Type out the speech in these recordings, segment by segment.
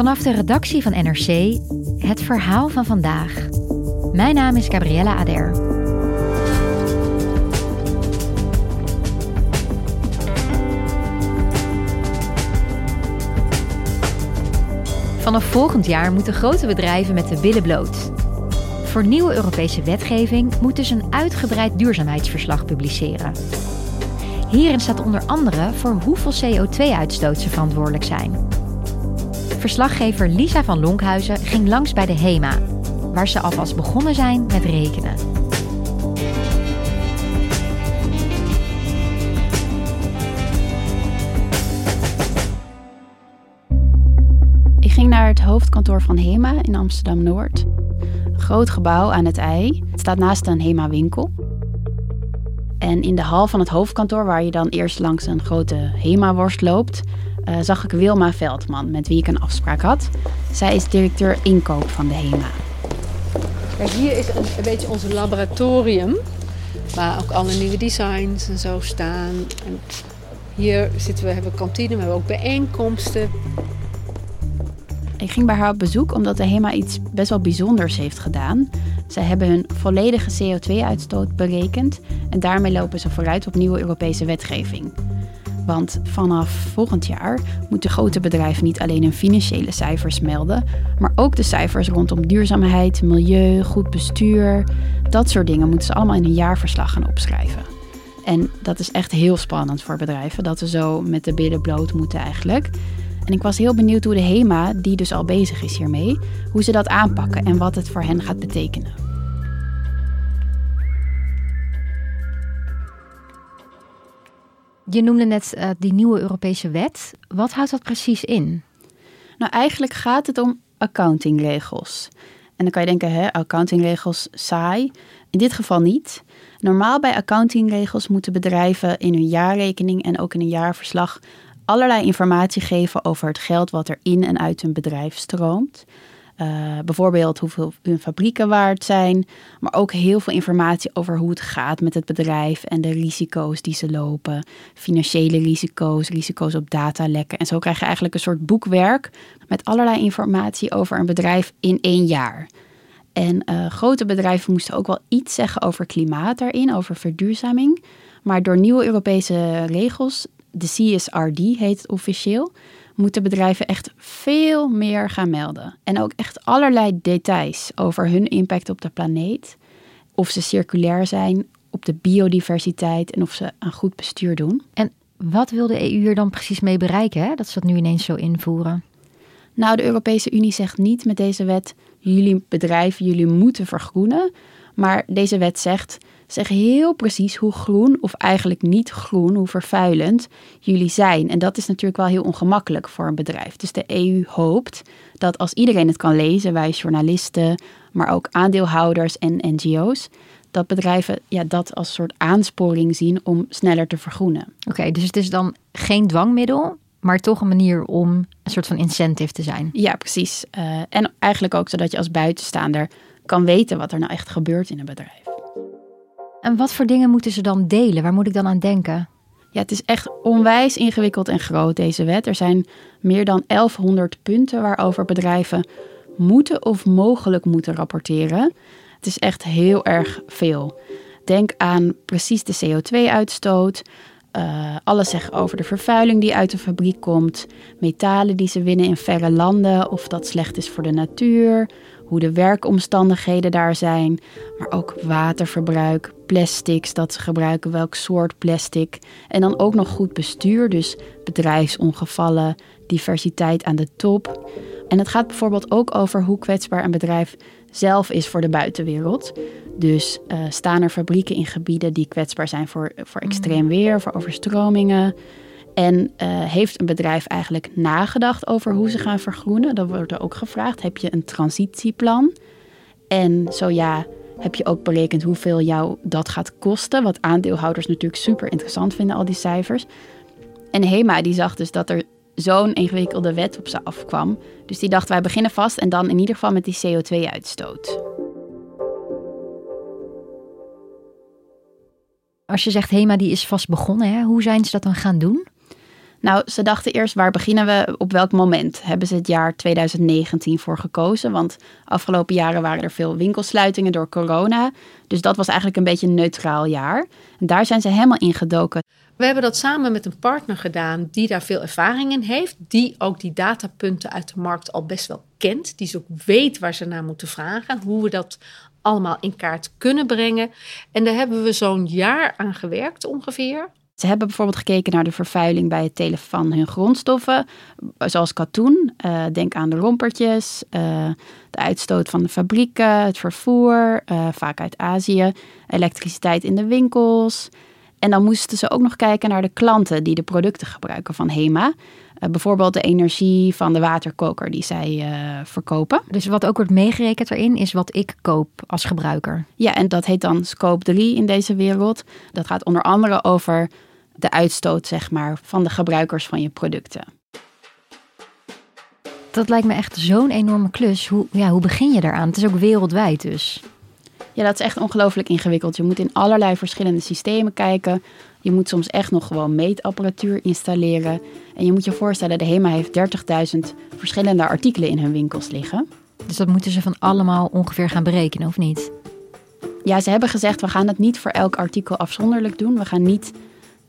Vanaf de redactie van NRC het verhaal van vandaag. Mijn naam is Gabriella Ader. Vanaf volgend jaar moeten grote bedrijven met de billen bloot. Voor nieuwe Europese wetgeving moeten ze een uitgebreid duurzaamheidsverslag publiceren. Hierin staat onder andere voor hoeveel CO2-uitstoot ze verantwoordelijk zijn. Verslaggever Lisa van Lonkhuizen ging langs bij de HEMA, waar ze alvast begonnen zijn met rekenen. Ik ging naar het hoofdkantoor van HEMA in Amsterdam-Noord. Een groot gebouw aan het IJ. Het staat naast een HEMA-winkel. En in de hal van het hoofdkantoor, waar je dan eerst langs een grote HEMA-worst loopt, uh, zag ik Wilma Veldman, met wie ik een afspraak had. Zij is directeur inkoop van de HEMA. Kijk, hier is een, een beetje ons laboratorium, waar ook alle nieuwe designs en zo staan. En hier zitten we, hebben we kantine, we hebben ook bijeenkomsten. Ik ging bij haar op bezoek omdat de HEMA iets best wel bijzonders heeft gedaan. Zij hebben hun volledige CO2-uitstoot berekend en daarmee lopen ze vooruit op nieuwe Europese wetgeving. Want vanaf volgend jaar moeten grote bedrijven niet alleen hun financiële cijfers melden, maar ook de cijfers rondom duurzaamheid, milieu, goed bestuur. Dat soort dingen moeten ze allemaal in een jaarverslag gaan opschrijven. En dat is echt heel spannend voor bedrijven, dat ze zo met de billen bloot moeten eigenlijk. En ik was heel benieuwd hoe de HEMA, die dus al bezig is hiermee, hoe ze dat aanpakken en wat het voor hen gaat betekenen. Je noemde net uh, die nieuwe Europese wet. Wat houdt dat precies in? Nou, eigenlijk gaat het om accountingregels. En dan kan je denken, hè, accountingregels saai. In dit geval niet. Normaal bij accountingregels moeten bedrijven in hun jaarrekening en ook in een jaarverslag allerlei informatie geven over het geld wat er in en uit hun bedrijf stroomt. Uh, bijvoorbeeld hoeveel hun fabrieken waard zijn, maar ook heel veel informatie over hoe het gaat met het bedrijf en de risico's die ze lopen. Financiële risico's, risico's op datalekken. En zo krijg je eigenlijk een soort boekwerk met allerlei informatie over een bedrijf in één jaar. En uh, grote bedrijven moesten ook wel iets zeggen over klimaat daarin, over verduurzaming. Maar door nieuwe Europese regels, de CSRD heet het officieel, moeten bedrijven echt veel meer gaan melden. En ook echt allerlei details over hun impact op de planeet. Of ze circulair zijn, op de biodiversiteit en of ze een goed bestuur doen. En wat wil de EU hier dan precies mee bereiken, hè? dat ze dat nu ineens zo invoeren? Nou, de Europese Unie zegt niet met deze wet: jullie bedrijven, jullie moeten vergroenen. Maar deze wet zegt: zeg heel precies hoe groen of eigenlijk niet groen, hoe vervuilend jullie zijn. En dat is natuurlijk wel heel ongemakkelijk voor een bedrijf. Dus de EU hoopt dat als iedereen het kan lezen, wij journalisten, maar ook aandeelhouders en NGO's, dat bedrijven ja, dat als soort aansporing zien om sneller te vergroenen. Oké, dus het is dan geen dwangmiddel, maar toch een manier om een soort van incentive te zijn. Ja, precies. Uh, en eigenlijk ook zodat je als buitenstaander kan weten wat er nou echt gebeurt in een bedrijf. En wat voor dingen moeten ze dan delen? Waar moet ik dan aan denken? Ja, het is echt onwijs ingewikkeld en groot, deze wet. Er zijn meer dan 1100 punten waarover bedrijven moeten of mogelijk moeten rapporteren. Het is echt heel erg veel. Denk aan precies de CO2-uitstoot. Uh, alles zeggen over de vervuiling die uit de fabriek komt. Metalen die ze winnen in verre landen. Of dat slecht is voor de natuur hoe de werkomstandigheden daar zijn, maar ook waterverbruik, plastics dat ze gebruiken, welk soort plastic. En dan ook nog goed bestuur, dus bedrijfsongevallen, diversiteit aan de top. En het gaat bijvoorbeeld ook over hoe kwetsbaar een bedrijf zelf is voor de buitenwereld. Dus uh, staan er fabrieken in gebieden die kwetsbaar zijn voor, voor extreem weer, voor overstromingen. En uh, heeft een bedrijf eigenlijk nagedacht over hoe ze gaan vergroenen? Dan wordt er ook gevraagd: heb je een transitieplan? En zo ja, heb je ook berekend hoeveel jou dat gaat kosten? Wat aandeelhouders natuurlijk super interessant vinden, al die cijfers. En Hema die zag dus dat er zo'n ingewikkelde wet op ze afkwam. Dus die dacht, wij beginnen vast en dan in ieder geval met die CO2-uitstoot. Als je zegt HEMA die is vast begonnen, hè? hoe zijn ze dat dan gaan doen? Nou, ze dachten eerst waar beginnen we, op welk moment? Hebben ze het jaar 2019 voor gekozen? Want afgelopen jaren waren er veel winkelsluitingen door corona. Dus dat was eigenlijk een beetje een neutraal jaar. En daar zijn ze helemaal in gedoken. We hebben dat samen met een partner gedaan die daar veel ervaring in heeft. Die ook die datapunten uit de markt al best wel kent. Die ze ook weet waar ze naar moeten vragen. Hoe we dat allemaal in kaart kunnen brengen. En daar hebben we zo'n jaar aan gewerkt ongeveer. Ze hebben bijvoorbeeld gekeken naar de vervuiling bij het telen van hun grondstoffen, zoals katoen. Uh, denk aan de rompertjes, uh, de uitstoot van de fabrieken, het vervoer, uh, vaak uit Azië, elektriciteit in de winkels. En dan moesten ze ook nog kijken naar de klanten die de producten gebruiken van HEMA. bijvoorbeeld de energie van de waterkoker die zij verkopen. Dus wat ook wordt meegerekend erin is wat ik koop als gebruiker. Ja, en dat heet dan scope 3 in deze wereld. Dat gaat onder andere over de uitstoot zeg maar, van de gebruikers van je producten. Dat lijkt me echt zo'n enorme klus. Hoe, ja, hoe begin je daaraan? Het is ook wereldwijd dus. Ja, dat is echt ongelooflijk ingewikkeld. Je moet in allerlei verschillende systemen kijken. Je moet soms echt nog gewoon meetapparatuur installeren. En je moet je voorstellen, de HEMA heeft 30.000 verschillende artikelen in hun winkels liggen. Dus dat moeten ze van allemaal ongeveer gaan berekenen, of niet? Ja, ze hebben gezegd, we gaan het niet voor elk artikel afzonderlijk doen. We gaan niet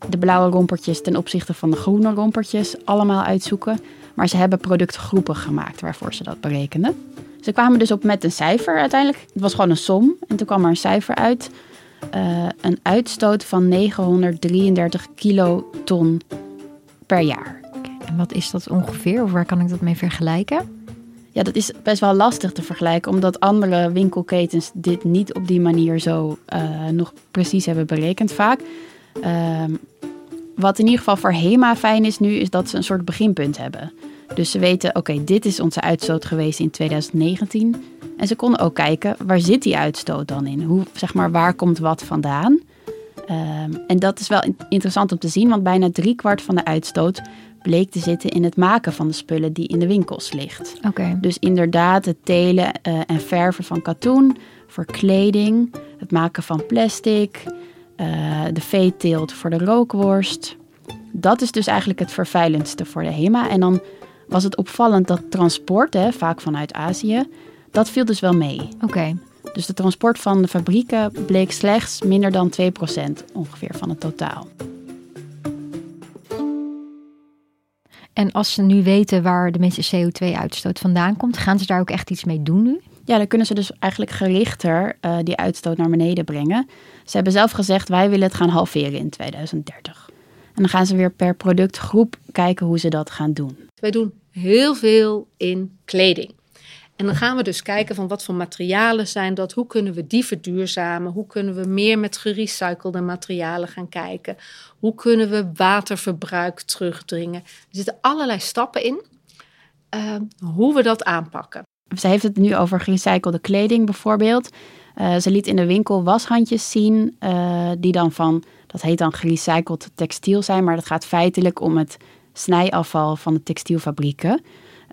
de blauwe rompertjes ten opzichte van de groene rompertjes allemaal uitzoeken. Maar ze hebben productgroepen gemaakt waarvoor ze dat berekenden. Ze kwamen dus op met een cijfer uiteindelijk. Het was gewoon een som. En toen kwam er een cijfer uit. Uh, een uitstoot van 933 kiloton per jaar. En wat is dat ongeveer? Of waar kan ik dat mee vergelijken? Ja, dat is best wel lastig te vergelijken, omdat andere winkelketens dit niet op die manier zo uh, nog precies hebben berekend vaak. Uh, wat in ieder geval voor HEMA fijn is nu, is dat ze een soort beginpunt hebben. Dus ze weten, oké, dit is onze uitstoot geweest in 2019. En ze konden ook kijken, waar zit die uitstoot dan in? Hoe, zeg maar, waar komt wat vandaan? Um, en dat is wel interessant om te zien, want bijna driekwart van de uitstoot bleek te zitten in het maken van de spullen die in de winkels ligt. Oké. Dus inderdaad het telen uh, en verven van katoen, voor kleding, het maken van plastic, uh, de veeteelt voor de rookworst. Dat is dus eigenlijk het vervuilendste voor de HEMA. En dan was het opvallend dat transport, hè, vaak vanuit Azië, dat viel dus wel mee. Oké. Dus de transport van de fabrieken bleek slechts minder dan 2% ongeveer van het totaal. En als ze nu weten waar de meeste CO2-uitstoot vandaan komt, gaan ze daar ook echt iets mee doen nu? Ja, dan kunnen ze dus eigenlijk gerichter uh, die uitstoot naar beneden brengen. Ze hebben zelf gezegd, wij willen het gaan halveren in 2030. En dan gaan ze weer per productgroep kijken hoe ze dat gaan doen. Wij doen heel veel in kleding. En dan gaan we dus kijken van wat voor materialen zijn dat, hoe kunnen we die verduurzamen, hoe kunnen we meer met gerecyclede materialen gaan kijken, hoe kunnen we waterverbruik terugdringen. Er zitten allerlei stappen in uh, hoe we dat aanpakken. Ze heeft het nu over gerecyclede kleding bijvoorbeeld. Uh, ze liet in de winkel washandjes zien, uh, die dan van, dat heet dan gerecycled textiel zijn, maar dat gaat feitelijk om het snijafval van de textielfabrieken.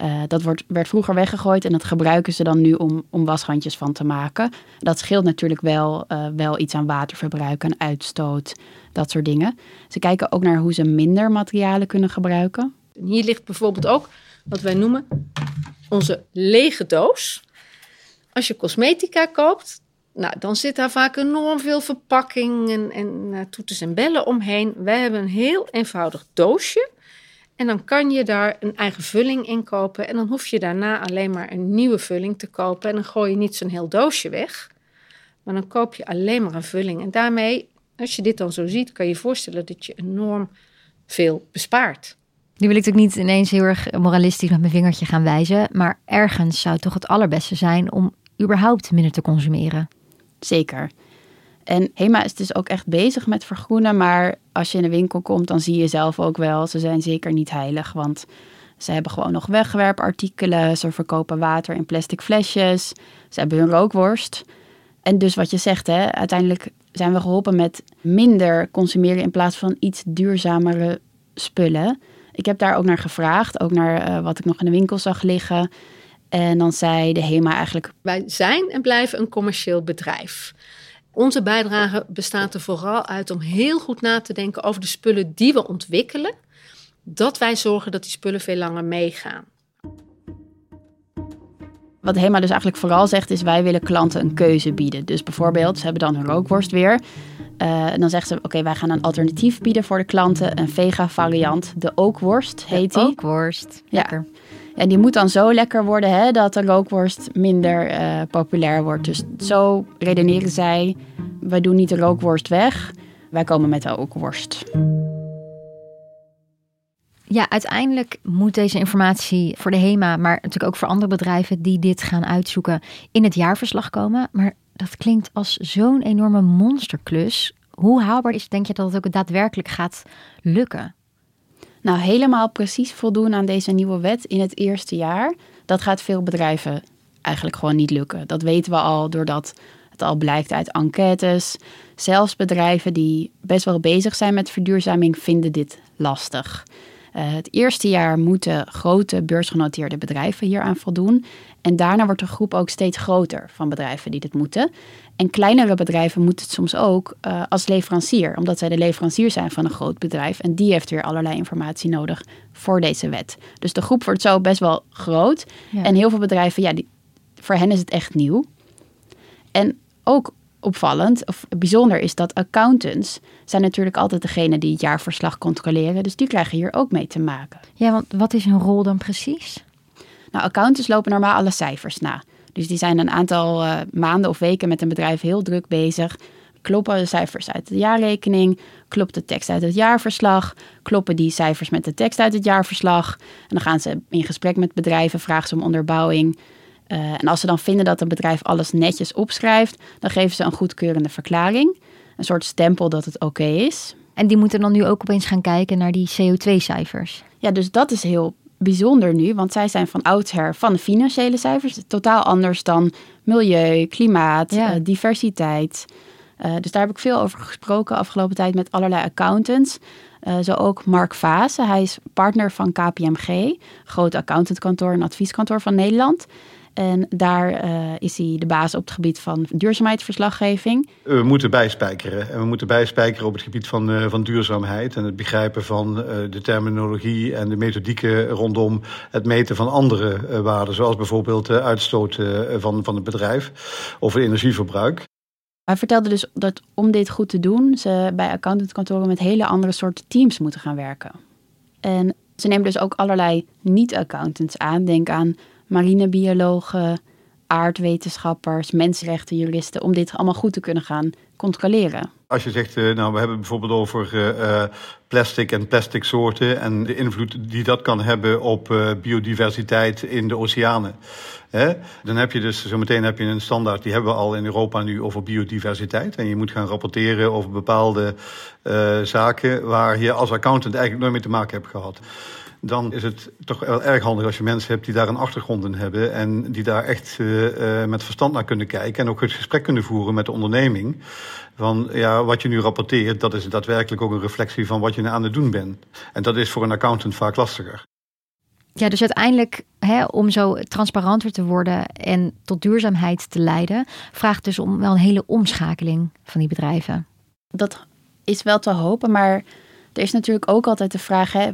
Uh, dat wordt, werd vroeger weggegooid en dat gebruiken ze dan nu om, om washandjes van te maken. Dat scheelt natuurlijk wel, wel iets aan waterverbruik en uitstoot, dat soort dingen. Ze kijken ook naar hoe ze minder materialen kunnen gebruiken. Hier ligt bijvoorbeeld ook wat wij noemen onze lege doos. Als je cosmetica koopt, nou, dan zit daar vaak enorm veel verpakking en, en uh, toeters en bellen omheen. Wij hebben een heel eenvoudig doosje. En dan kan je daar een eigen vulling in kopen. En dan hoef je daarna alleen maar een nieuwe vulling te kopen. En dan gooi je niet zo'n heel doosje weg. Maar dan koop je alleen maar een vulling. En daarmee, als je dit dan zo ziet, kan je je voorstellen dat je enorm veel bespaart. Nu wil ik natuurlijk niet ineens heel erg moralistisch met mijn vingertje gaan wijzen. Maar ergens zou het toch het allerbeste zijn om überhaupt minder te consumeren. Zeker. En HEMA is dus ook echt bezig met vergroenen. Maar als je in de winkel komt, dan zie je zelf ook wel, ze zijn zeker niet heilig. Want ze hebben gewoon nog wegwerpartikelen. Ze verkopen water in plastic flesjes. Ze hebben hun rookworst. En dus wat je zegt, hè, uiteindelijk zijn we geholpen met minder consumeren in plaats van iets duurzamere spullen. Ik heb daar ook naar gevraagd, ook naar eh, wat ik nog in de winkel zag liggen. En dan zei de HEMA eigenlijk... Wij zijn en blijven een commercieel bedrijf. Onze bijdrage bestaat er vooral uit om heel goed na te denken over de spullen die we ontwikkelen. Dat wij zorgen dat die spullen veel langer meegaan. Wat HEMA dus eigenlijk vooral zegt is wij willen klanten een keuze bieden. Dus bijvoorbeeld, ze hebben dan hun rookworst weer. Uh, en dan zeggen ze, oké, wij gaan een alternatief bieden voor de klanten. Een vega variant, de ookworst heet die. Ookworst, lekker. Ja. En die moet dan zo lekker worden hè, dat de rookworst minder uh, populair wordt. Dus zo redeneren zij, wij doen niet de rookworst weg, wij komen met de ookworst. Ja, uiteindelijk moet deze informatie voor de HEMA, maar natuurlijk ook voor andere bedrijven die dit gaan uitzoeken, in het jaarverslag komen. Maar dat klinkt als zo'n enorme monsterklus. Hoe haalbaar is, denk je, dat het ook daadwerkelijk gaat lukken? Nou, helemaal precies voldoen aan deze nieuwe wet in het eerste jaar, dat gaat veel bedrijven eigenlijk gewoon niet lukken. Dat weten we al doordat het al blijkt uit enquêtes. Zelfs bedrijven die best wel bezig zijn met verduurzaming vinden dit lastig. Uh, het eerste jaar moeten grote beursgenoteerde bedrijven hieraan voldoen. En daarna wordt de groep ook steeds groter van bedrijven die dit moeten. En kleinere bedrijven moeten het soms ook uh, als leverancier, omdat zij de leverancier zijn van een groot bedrijf. En die heeft weer allerlei informatie nodig voor deze wet. Dus de groep wordt zo best wel groot. Ja. En heel veel bedrijven, ja, die, voor hen is het echt nieuw. En ook opvallend of bijzonder is dat accountants zijn natuurlijk altijd degene die het jaarverslag controleren. Dus die krijgen hier ook mee te maken. Ja, want wat is hun rol dan precies? Nou, accountants lopen normaal alle cijfers na. Dus die zijn een aantal uh, maanden of weken met een bedrijf heel druk bezig. Kloppen de cijfers uit de jaarrekening? Klopt de tekst uit het jaarverslag? Kloppen die cijfers met de tekst uit het jaarverslag? En dan gaan ze in gesprek met bedrijven, vragen ze om onderbouwing. Uh, en als ze dan vinden dat een bedrijf alles netjes opschrijft, dan geven ze een goedkeurende verklaring. Een soort stempel dat het oké okay is. En die moeten dan nu ook opeens gaan kijken naar die CO2-cijfers. Ja, dus dat is heel bijzonder nu, want zij zijn van oudsher van de financiële cijfers. Totaal anders dan milieu, klimaat, ja. uh, diversiteit. Uh, dus daar heb ik veel over gesproken afgelopen tijd met allerlei accountants. Uh, zo ook Mark Vase, hij is partner van KPMG, groot accountantkantoor en advieskantoor van Nederland. En daar uh, is hij de baas op het gebied van duurzaamheidsverslaggeving. We moeten bijspijkeren. En we moeten bijspijkeren op het gebied van, uh, van duurzaamheid. En het begrijpen van uh, de terminologie en de methodieken rondom het meten van andere waarden. Zoals bijvoorbeeld de uitstoot van, van het bedrijf of het energieverbruik. Hij vertelde dus dat om dit goed te doen, ze bij accountantkantoren met hele andere soorten teams moeten gaan werken. En ze nemen dus ook allerlei niet-accountants aan. Denk aan marinebiologen, aardwetenschappers, mensenrechtenjuristen, om dit allemaal goed te kunnen gaan controleren. Als je zegt, nou, we hebben bijvoorbeeld over uh, plastic en plastic soorten en de invloed die dat kan hebben op biodiversiteit in de oceanen. Hè? Dan heb je dus zometeen heb je een standaard, die hebben we al in Europa nu over biodiversiteit. En je moet gaan rapporteren over bepaalde zaken waar je als accountant eigenlijk nooit mee te maken hebt gehad dan is het toch wel erg handig als je mensen hebt die daar een achtergrond in hebben en die daar echt uh, met verstand naar kunnen kijken en ook het gesprek kunnen voeren met de onderneming. Van ja, wat je nu rapporteert, dat is daadwerkelijk ook een reflectie van wat je aan het doen bent. En dat is voor een accountant vaak lastiger. Ja, dus uiteindelijk, hè, om zo transparanter te worden en tot duurzaamheid te leiden, vraagt dus om wel een hele omschakeling van die bedrijven. Dat is wel te hopen, maar er is natuurlijk ook altijd de vraag: hè,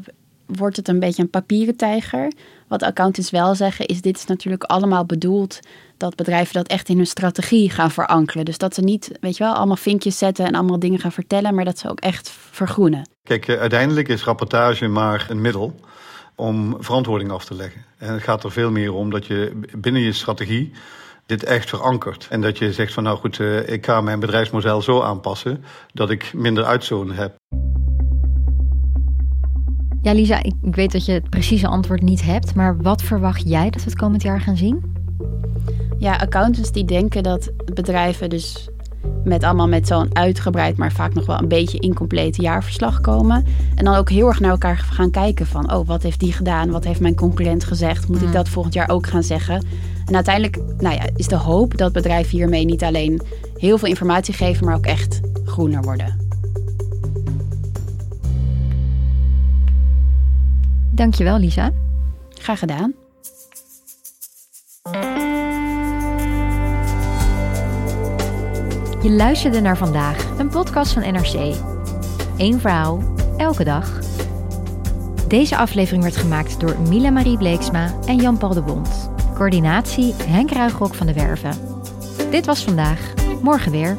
wordt het een beetje een papieren tijger. Wat accountants wel zeggen is, dit is natuurlijk allemaal bedoeld dat bedrijven dat echt in hun strategie gaan verankeren. Dus dat ze niet, weet je wel, allemaal vinkjes zetten en allemaal dingen gaan vertellen, maar dat ze ook echt vergroenen. Kijk, eh, uiteindelijk is rapportage maar een middel om verantwoording af te leggen. En het gaat er veel meer om dat je binnen je strategie dit echt verankert. En dat je zegt van nou goed, eh, ik ga mijn bedrijfsmodel zo aanpassen dat ik minder uitzoon heb. Ja, Lisa, ik, weet dat je het precieze antwoord niet hebt, maar wat verwacht jij dat we het komend jaar gaan zien? Ja, accountants die denken dat bedrijven dus met allemaal met zo'n uitgebreid, maar vaak nog wel een beetje incomplete jaarverslag komen. En dan ook heel erg naar elkaar gaan kijken van, oh, wat heeft die gedaan? Wat heeft mijn concurrent gezegd? Moet ik dat volgend jaar ook gaan zeggen? En uiteindelijk nou ja, is de hoop dat bedrijven hiermee niet alleen heel veel informatie geven, maar ook echt groener worden. Dankjewel, Lisa. Graag gedaan. Je luisterde naar vandaag, een podcast van NRC. Eén verhaal, elke dag. Deze aflevering werd gemaakt door Mila Marie Bleeksma en Jan-Paul de Bond. Coördinatie Henk Ruigrok van de Werven. Dit was vandaag, morgen weer.